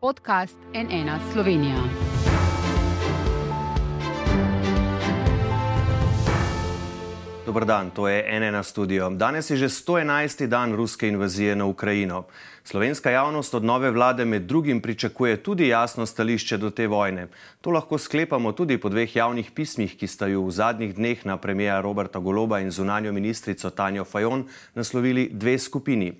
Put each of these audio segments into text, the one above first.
podcast NN Slovenija. Dobr dan, to je NN studio. Danes je že 111. dan ruske invazije na Ukrajino. Slovenska javnost od nove vlade med drugim pričakuje tudi jasno stališče do te vojne. To lahko sklepamo tudi po dveh javnih pismih, ki sta ju v zadnjih dneh na premija Roberta Goloba in zunanjo ministrico Tanjo Fajon naslovili dve skupini.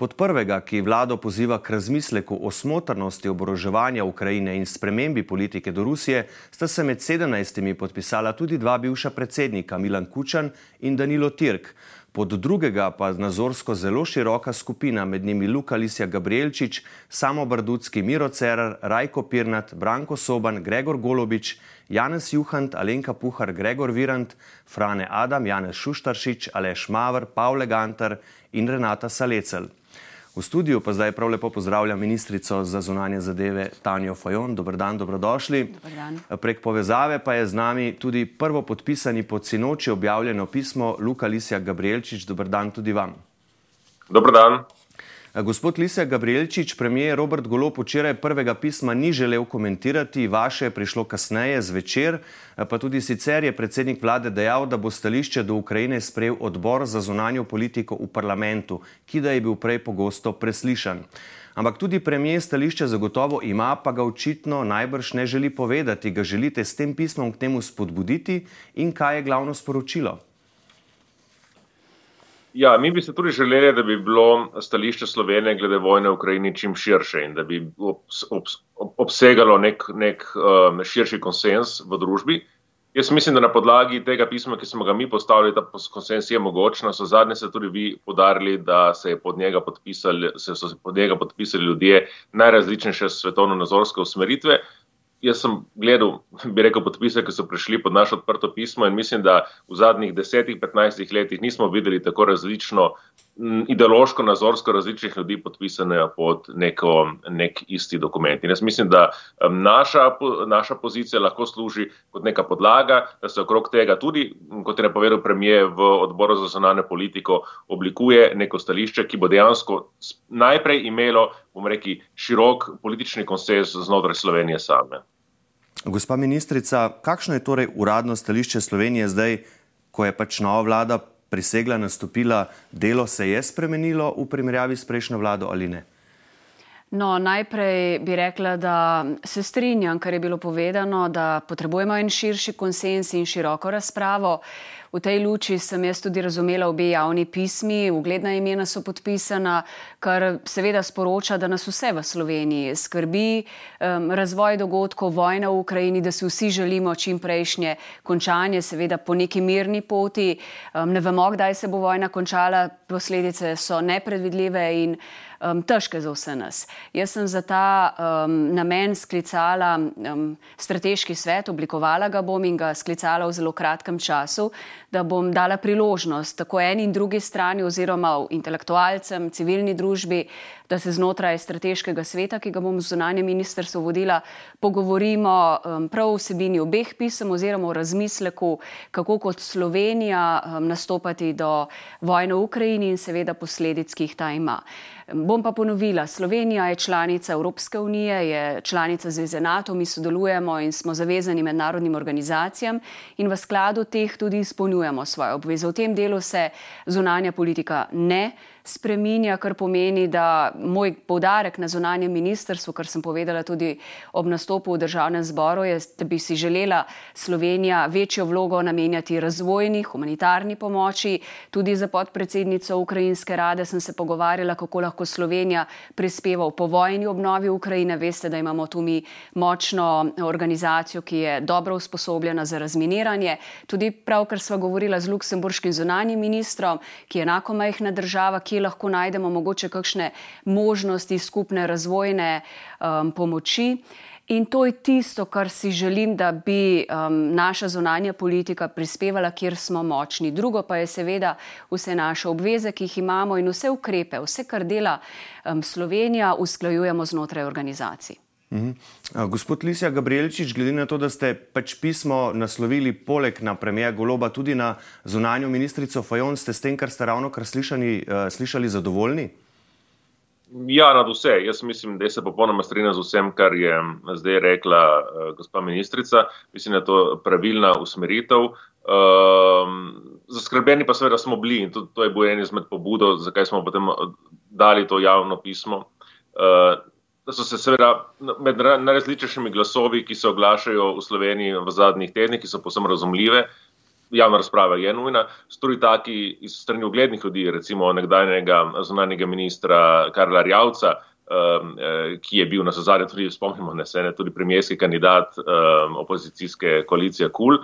Pod prvega, ki vlado poziva k razmisleku o smotrnosti oboroževanja Ukrajine in spremembi politike do Rusije, sta se med 17. podpisala tudi dva bivša predsednika, Milan Kučan in Danilo Tirk. Pod drugega pa nazorsko zelo široka skupina, med njimi Luka Lisja Gabrielčič, Samo Bardutski, Miro Cerar, Rajko Pirnat, Branko Soban, Gregor Golobič, Janez Juhant, Alenka Puhar, Gregor Virant, Frane Adam, Janez Šuštaršič, Aleš Mavr, Pavle Gantar in Renata Salecel. V studiu pa zdaj prav lepo pozdravljam ministrico za zunanje zadeve Tanjo Fajon. Dobr dan, dobrodošli. Dobar dan. Prek povezave pa je z nami tudi prvo podpisani pod sinoči objavljeno pismo Luka Lisja Gabrielčič. Dobr dan tudi vam. Dobro dan. Gospod Lisja Gabrielčič, premijer Robert Golop včeraj prvega pisma ni želel komentirati, vaše je prišlo kasneje zvečer, pa tudi sicer je predsednik vlade dejal, da bo stališče do Ukrajine sprejel odbor za zunanjo politiko v parlamentu, ki da je bil prej pogosto preslišan. Ampak tudi premijer stališče zagotovo ima, pa ga očitno najbrž ne želi povedati. Ga želite s tem pismom k temu spodbuditi in kaj je glavno sporočilo? Ja, mi bi se tudi želeli, da bi bilo stališče Slovenije glede vojne v Ukrajini čim širše in da bi obs, obs, obsegalo nek, nek um, širši konsens v družbi. Jaz mislim, da na podlagi tega pisma, ki smo ga mi postavili, ta konsens je mogoč. Na zadnje se tudi vi podarili, da se, pod se so pod njega podpisali ljudje najrazličnejše svetovno-nazorske usmeritve. Jaz sem gledal, bi rekel, podpise, ki so prišli pod naše odprto pismo in mislim, da v zadnjih 10-15 letih nismo videli tako različno, ideološko, nazorsko različnih ljudi podpisane pod neko, nek isti dokument. In jaz mislim, da naša, naša pozicija lahko služi kot neka podlaga, da se okrog tega tudi, kot je napovedal premije v odboru za zonalne politiko, oblikuje neko stališče, ki bo dejansko najprej imelo, bom rekel, širok politični konsens znotraj Slovenije same. Gospa ministrica, kakšno je torej uradno stališče Slovenije zdaj, ko je pač nova vlada prisegla, nastopila, delo se je spremenilo v primerjavi s prejšnjo vlado ali ne? No, najprej bi rekla, da se strinjam, kar je bilo povedano, da potrebujemo en širši konsens in široko razpravo. V tej luči sem jaz tudi razumela obe javni pismi, ugledna imena so podpisana, kar seveda sporoča, da nas vse v Sloveniji skrbi um, razvoj dogodkov, vojna v Ukrajini, da si vsi želimo čim prejšnje končanje, seveda po neki mirni poti. Um, ne vemo, kdaj se bo vojna končala, posledice so nepredvidljive in um, težke za vse nas. Jaz sem za ta um, namen sklicala um, strateški svet, oblikovala ga bom in ga sklicala v zelo kratkem času da bom dala priložnost tako eni in drugi strani, oziroma intelektualcem, civilni družbi, da se znotraj strateškega sveta, ki ga bom z zunanjem ministrstvom vodila, pogovorimo um, prav o vsebini obeh pisem oziroma o razmisleku, kako kot Slovenija um, nastopati do vojne v Ukrajini in seveda posledic, ki jih ta ima. Bom pa ponovila, Slovenija je članica Evropske unije, je članica Zveze NATO, mi sodelujemo in smo zavezani mednarodnim organizacijam in v skladu teh tudi izpolnjujemo svoje obveze. V tem delu se zunanja politika ne spreminja, kar pomeni, da moj povdarek na zunanjem ministrstvu, kar sem povedala tudi ob nastopu v državnem zboru, je, da bi si želela Slovenija večjo vlogo namenjati razvojni, humanitarni pomoči. Tudi za podpredsednico Ukrajinske rade sem se pogovarjala, kako lahko Slovenija prispeva v povojni obnovi Ukrajine. Veste, da imamo tu mi močno organizacijo, ki je dobro usposobljena za razminiranje. Tudi pravkar sva govorila z luksemburškim zunanjim ministrom, ki je enako majhna država, kje lahko najdemo mogoče kakšne možnosti skupne razvojne um, pomoči. In to je tisto, kar si želim, da bi um, naša zunanja politika prispevala, kjer smo močni. Drugo pa je seveda vse naše obveze, ki jih imamo in vse ukrepe, vse, kar dela um, Slovenija, usklajujemo znotraj organizacij. Mhm. Gospod Lisija Gabrielčič, glede na to, da ste pač pismo naslovili poleg na premija Goloba tudi na zunanjo ministrico Fajon, ste s tem, kar ste ravno kar slišali, uh, slišali zadovoljni? Ja, nad vse. Jaz mislim, da se popolnoma strinjam z vsem, kar je zdaj rekla uh, gospa ministrica. Mislim, da je to pravilna usmeritev. Um, zaskrbljeni pa seveda smo bili in to, to je bil en izmed pobudov, zakaj smo potem dali to javno pismo. Uh, da so se seveda med najrazličnejšimi glasovi, ki se oglašajo v Sloveniji v zadnjih tednih, ki so posebno razumljive, javna razprava je nujna. Stori taki iz strani uglednih ljudi, recimo nekdanjega zunanjega ministra Karla Rjavca, um, eh, ki je bil na zadnje tudi, spomnimo, ne se ne, tudi premijerski kandidat um, opozicijske koalicije KUL.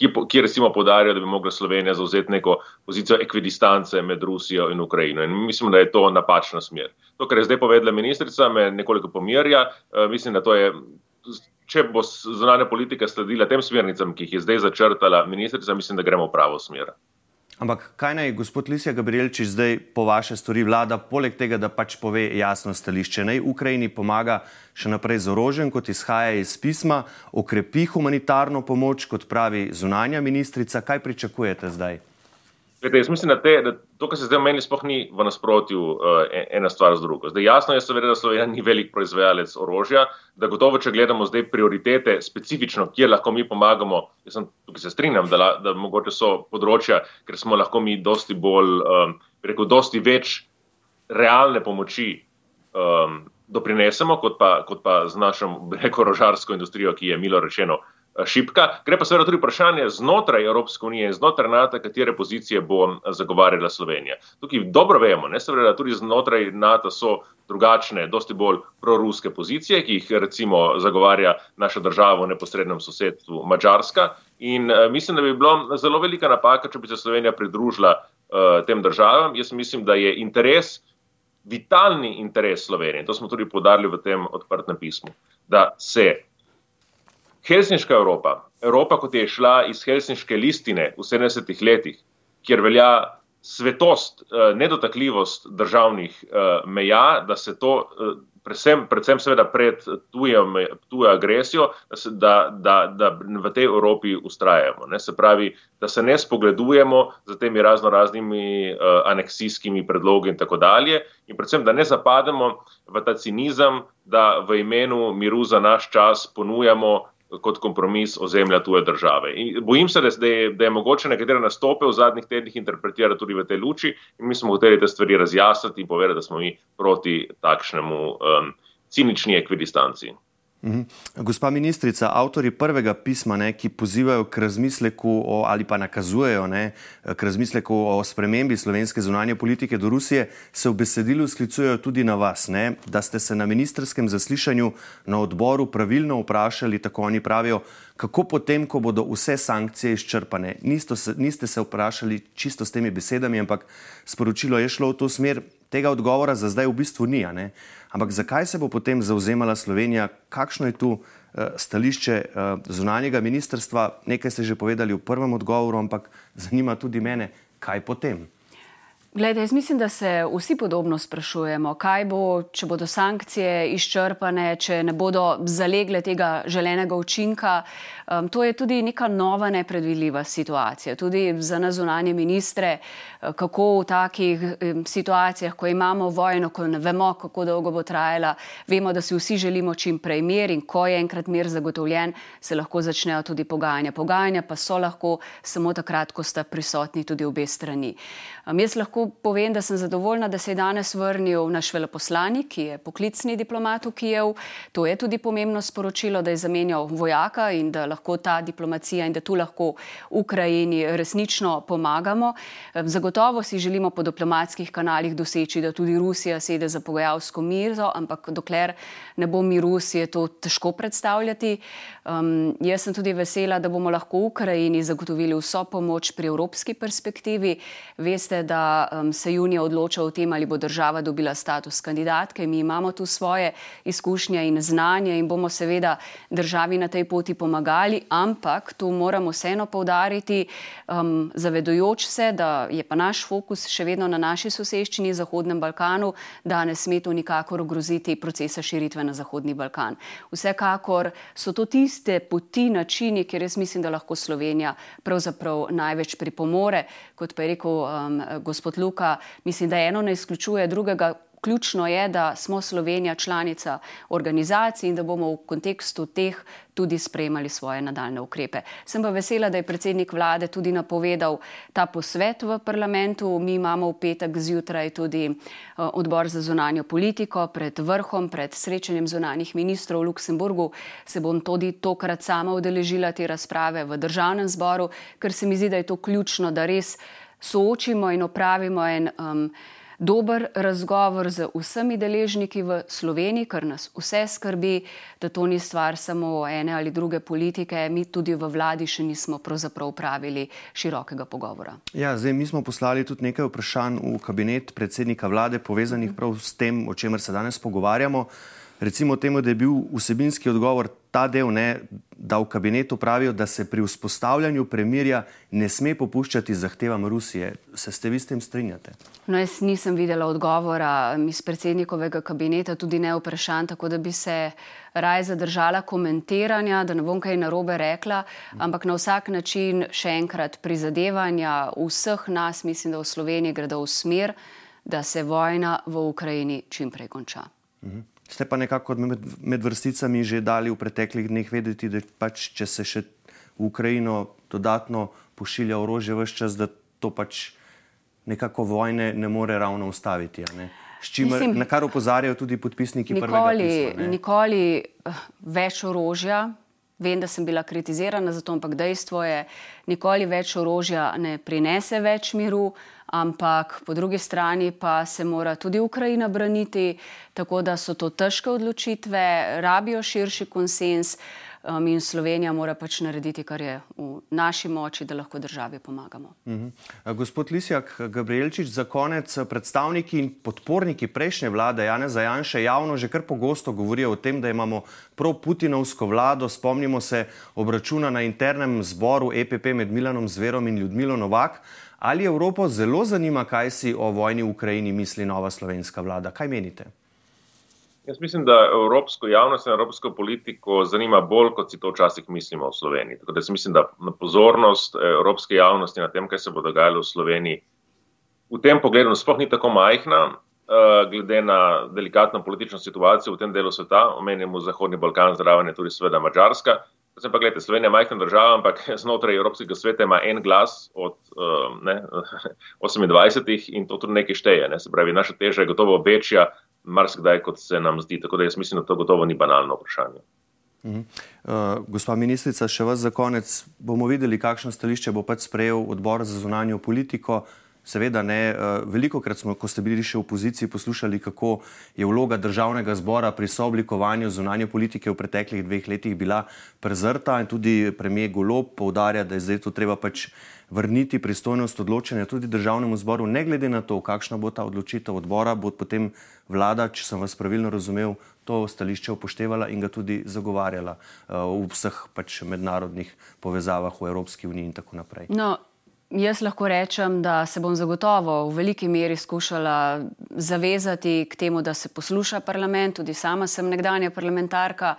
Ki, ki recimo podarja, da bi mogla Slovenija zauzeti neko pozicijo ekvidistance med Rusijo in Ukrajino. In mislim, da je to napačna smer. To, kar je zdaj povedala ministrica, me nekoliko pomirja. Uh, mislim, da to je če bo zunanja politika sledila tem smernicam, ki jih je zdaj začrtala ministrica, mislim, da gremo v pravo smer. Ampak kaj naj gospod Lisija Gabrielčič zdaj po vaše stori vlada, poleg tega, da pač pove jasno stališče? Naj Ukrajini pomaga še naprej z orožjem, kot izhaja iz pisma, okrepi humanitarno pomoč, kot pravi zunanja ministrica. Kaj pričakujete zdaj? Glede, jaz mislim, da, te, da to, kar se zdaj meni, sploh ni v nasprotju uh, ena stvar z drugo. Zdaj, jasno je, seveda, da Slovenija ni velik proizvajalec orožja, da gotovo, če gledamo zdaj prioritete specifično, kjer lahko mi pomagamo, jaz sem tukaj se strinjam, da, da mogoče so področja, ker smo lahko mi dosti bolj, um, rekel, dosti več realne pomoči um, doprinesemo, kot pa, kot pa z našo, rekel, orožarsko industrijo, ki je milo rečeno Eh, šipka. Gre pa seveda tudi vprašanje znotraj Evropske unije in znotraj NATO, katere pozicije bo eh, zagovarjala Slovenija. Tukaj dobro vemo, ne seveda, da tudi znotraj NATO so drugačne, dosti bolj proruske pozicije, ki jih recimo zagovarja naša država v neposrednem sosedstvu Mačarska. In uh, mislim, da bi bilo zelo velika napaka, če bi se Slovenija pridružila uh, tem državam. Jaz mislim, da je interes, vitalni interes Slovenije, to smo tudi podarili v tem odprtem pismu, da se Helsinška Evropa, Evropa, kot je šla iz Helsinške listine v 70-ih letih, kjer velja svetost, eh, nedotakljivost državnih eh, meja, da se to, eh, predvsem, predvsem seveda pred tujo, tujo agresijo, da, da, da v tej Evropi ustrajamo. Ne? Se pravi, da se ne spogledujemo z temi razno raznimi aneksijskimi predlogi in tako dalje in predvsem, da ne zapademo v ta cinizem, da v imenu miru za naš čas ponujamo kot kompromis ozemlja tuje države. In bojim se, da je, da je mogoče nekatere nastope v zadnjih tednih interpretirati tudi v tej luči in mi smo hoteli te stvari razjasniti in povedati, da smo mi proti takšnemu um, cinični ekvidistanci. Mhm. Gospa ministrica, avtori prvega pisma, ne, ki pozivajo k razmisleku o, ali pa nakazujejo ne, k razmisleku o spremembi slovenske zunanje politike do Rusije, se v besedilu sklicujejo tudi na vas, ne, da ste se na ministerskem zaslišanju na odboru pravilno vprašali, tako oni pravijo, kako potem, ko bodo vse sankcije izčrpane. Se, niste se vprašali čisto s temi besedami, ampak sporočilo je šlo v to smer, tega odgovora za zdaj v bistvu ni. Ampak zakaj se bo potem zauzemala Slovenija, kakšno je tu uh, stališče uh, zunanjega ministrstva? Nekaj ste že povedali v prvem odgovoru, ampak zanima tudi mene, kaj potem. Glede, jaz mislim, da se vsi podobno sprašujemo, kaj bo, če bodo sankcije izčrpane, če ne bodo zalegle tega želenega učinka. Um, to je tudi neka nova nepredvidljiva situacija, tudi za nas zunanje ministre, uh, kako v takih um, situacijah, ko imamo vojno, ko ne vemo, kako dolgo bo trajala, vemo, da si vsi želimo čim prej mir in ko je enkrat mir zagotovljen, se lahko začnejo tudi pogajanja. Pogajanja pa so lahko samo takrat, ko sta prisotni tudi obe strani. Um, lahko povem, da sem zadovoljna, da se je danes vrnil naš veleposlanik, ki je poklicni diplomat v Kijev. To je tudi pomembno sporočilo, da je zamenjal vojaka in da lahko ta diplomacija in da tu lahko Ukrajini resnično pomagamo. Zagotovo si želimo po diplomatskih kanalih doseči, da tudi Rusija sede za pogajalsko mizo, ampak dokler ne bo miru, si je to težko predstavljati. Um, jaz sem tudi vesela, da bomo lahko Ukrajini zagotovili vso pomoč pri evropski perspektivi. Veste, da um, se junija odloča o tem, ali bo država dobila status kandidatke. Mi imamo tu svoje izkušnje in znanje in bomo seveda državi na tej poti pomagali, ampak tu moramo vseeno povdariti, um, zavedojoč se, da je pa naš fokus še vedno na naši soseščini, Zahodnem Balkanu, da ne sme to nikakor ogroziti procesa širitve na Zahodni Balkan. Vsekakor so to tiste poti, načini, kjer jaz mislim, da lahko Slovenija pravzaprav največ pripomore, kot pa je rekel um, gospod Luka mislim, da eno ne izključuje drugega. ključno je, da smo Slovenija članica organizacij in da bomo v kontekstu teh tudi sprejemali svoje nadaljne ukrepe. Sem pa vesela, da je predsednik vlade tudi napovedal ta posvet v parlamentu. Mi imamo v petek zjutraj tudi eh, odbor za zunanjo politiko pred vrhom, pred srečanjem zunanjih ministrov v Luksemburgu. Se bom tudi tokrat sama udeležila te razprave v državnem zboru, ker se mi zdi, da je to ključno, da res soočimo in opravimo en um, dober razgovor z vsemi deležniki v Sloveniji, ker nas vse skrbi, da to ni stvar samo ene ali druge politike. Mi tudi v vladi še nismo pravzaprav pravili širokega pogovora. Ja, zdaj mi smo poslali tudi nekaj vprašanj v kabinet predsednika vlade, povezanih prav s tem, o čemer se danes pogovarjamo recimo temu, da je bil vsebinski odgovor ta del, ne, da v kabinetu pravijo, da se pri vzpostavljanju premirja ne sme popuščati zahtevam Rusije. Se ste vi s tem strinjate? No, jaz nisem videla odgovora iz predsednikovega kabineta, tudi ne vprašanj, tako da bi se raje zadržala komentiranja, da ne bom kaj narobe rekla, ampak na vsak način še enkrat prizadevanja vseh nas, mislim, da v Sloveniji gredo v smer, da se vojna v Ukrajini čim prej konča. Mhm. Ste pa nekako med, med vrsticami že dali v preteklih dneh vedeti, da pač, če se še v Ukrajino dodatno pošilja orožje v vse čas, da to pač nekako vojne ne more ravno ustaviti. Čimer, Mislim, na kar opozarjajo tudi podpisniki nikoli, prvega pisma. Nikoli uh, več orožja. Vem, da sem bila kritizirana za to, ampak dejstvo je, nikoli več orožja ne prinese več miru, ampak po drugi strani pa se mora tudi Ukrajina braniti, tako da so to težke odločitve, rabijo širši konsens um, in Slovenija mora pač narediti, kar je v naši moči, da lahko državi pomagamo. Mhm. Gospod Lisjak, Gabrielčič, za konec predstavniki in podporniki prejšnje vlade Jane Zajanše javno že kar pogosto govorijo o tem, da imamo pro-Putinovsko vlado. Spomnimo se obračuna na internem zboru EPP med Milanom Zverom in Ljudmilo Novak. Ali Evropo zelo zanima, kaj si o vojni v Ukrajini misli nova slovenska vlada? Kaj menite? Jaz mislim, da evropsko javnost in evropsko politiko zanima bolj, kot si to včasih mislimo v Sloveniji. Tako da mislim, da pozornost eh, evropske javnosti na tem, kaj se bo dogajalo v Sloveniji, v tem pogledu sploh ni tako majhna, eh, glede na delikatno politično situacijo v tem delu sveta, omenjamo Zahodni Balkan, zraven je tudi sveda Mačarska. Zdaj pa gledajte, Slovenija je majhna država, ampak znotraj Evropskega sveta ima en glas od uh, ne, 28 in to tudi nekaj šteje. Ne. Se pravi, naša teža je gotovo večja, marsikdaj, kot se nam zdi. Tako da jaz mislim, da to gotovo ni banalno vprašanje. Uh -huh. uh, gospa ministrica, še vas za konec bomo videli, kakšno stališče bo pač sprejel odbor za zunanjo politiko. Seveda ne. Eh, Veliko krat smo, ko ste bili še v opoziciji, poslušali, kako je vloga državnega zbora pri sooblikovanju zunanje politike v preteklih dveh letih bila prezrta in tudi premijer Golob povdarja, da je zdaj to treba pač vrniti pristojnost odločanja tudi državnemu zboru, ne glede na to, kakšna bo ta odločitev odbora, bo potem vlada, če sem vas pravilno razumel, to stališče upoštevala in ga tudi zagovarjala uh, v vseh pač mednarodnih povezavah v Evropski uniji in tako naprej. No. Jaz lahko rečem, da se bom zagotovo v veliki meri skušala zavezati k temu, da se posluša parlament. Tudi sama sem nekdanja parlamentarka,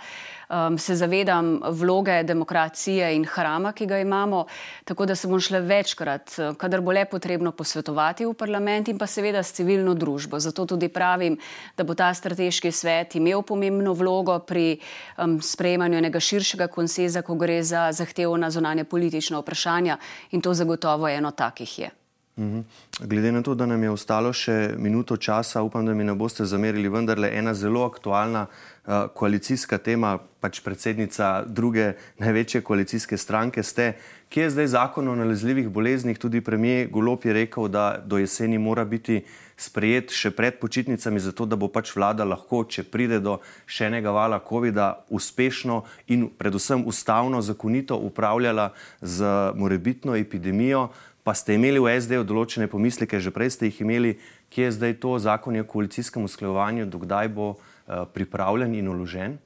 um, se zavedam vloge demokracije in hrama, ki ga imamo. Tako da se bom šla večkrat, kadar bo le potrebno, posvetovati v parlament in pa seveda s civilno družbo. Zato tudi pravim, da bo ta strateški svet imel pomembno vlogo pri um, sprejemanju enega širšega konseza, ko gre za zahtevna zonanje politična vprašanja in to zagotovo eno takih je. Mhm. Glede na to, da nam je ostalo še minuto časa, upam, da mi ne boste zamerili, vendarle ena zelo aktualna uh, koalicijska tema, pač predsednica druge največje koalicijske stranke ste. Kje je zdaj zakon o nalezljivih boleznih? Tudi premijer Golop je rekel, da do jeseni mora biti sprejet še pred počitnicami, zato da bo pač vlada lahko, če pride do še enega vala COVID-a, uspešno in predvsem ustavno, zakonito upravljala z morebitno epidemijo pa ste imeli v SD določene pomisleke, že prej ste jih imeli, kje je zdaj to zakon o koalicijskem usklajevanju, dokdaj bo uh, pripravljen in uložen?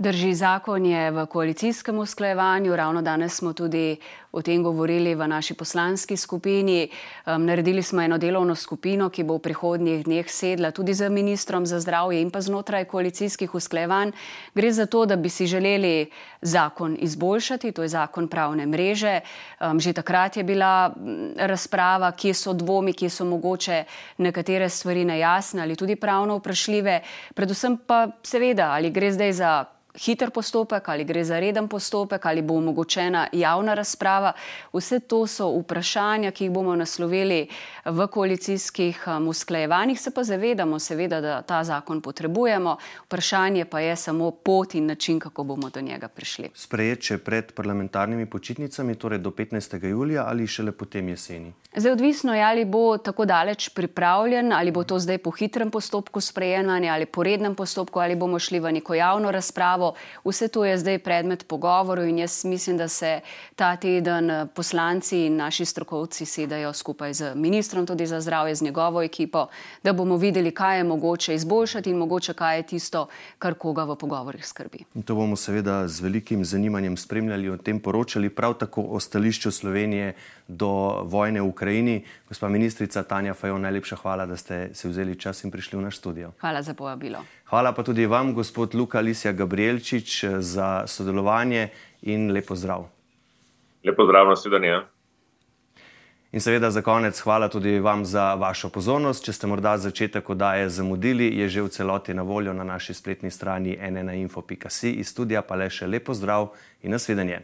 Drži, zakon je v koalicijskem usklajevanju. Ravno danes smo tudi o tem govorili v naši poslanski skupini. Um, naredili smo eno delovno skupino, ki bo v prihodnjih dneh sedla tudi z ministrom za zdravje in pa znotraj koalicijskih usklejevanj. Gre za to, da bi si želeli zakon izboljšati, to je zakon pravne mreže. Um, že takrat je bila razprava, kje so dvomi, kje so mogoče nekatere stvari nejasne ali tudi pravno vprašljive. Predvsem pa seveda, ali gre zdaj za hiter postopek, ali gre za reden postopek, ali bo omogočena javna razprava. Vse to so vprašanja, ki jih bomo naslovili v koalicijskih um, usklajevanjih. Se pa zavedamo, seveda, da ta zakon potrebujemo. Vprašanje pa je samo pot in način, kako bomo do njega prišli. Sprejet je pred parlamentarnimi počitnicami, torej do 15. julija ali šele potem jeseni. Zdaj, odvisno je, ali bo tako daleč pripravljen, ali bo to zdaj po hitrem postopku sprejemanja ali po rednem postopku, ali bomo šli v neko javno razpravo. Vse to je zdaj predmet pogovorov in jaz mislim, da se ta teden eh, poslanci in naši strokovci sedajo skupaj z ministrom tudi za zdravje, z njegovo ekipo, da bomo videli, kaj je mogoče izboljšati in mogoče kaj je tisto, kar koga v pogovorih skrbi. In to bomo seveda z velikim zanimanjem spremljali in o tem poročali, prav tako o stališču Slovenije do vojne v Ukrajini. Gospa ministrica Tanja Fajon, najlepša hvala, da ste se vzeli čas in prišli v naš studio. Hvala za povabilo. Hvala pa tudi vam, gospod Luka Lisija Gabrielčič, za sodelovanje in lepo zdrav. Lepo zdrav na sedanje. In seveda za konec hvala tudi vam za vašo pozornost. Če ste morda začetek oddaje zamudili, je že v celoti na voljo na naši spletni strani nnainfo.si iz studija pa le še lepo zdrav in nasvidenje.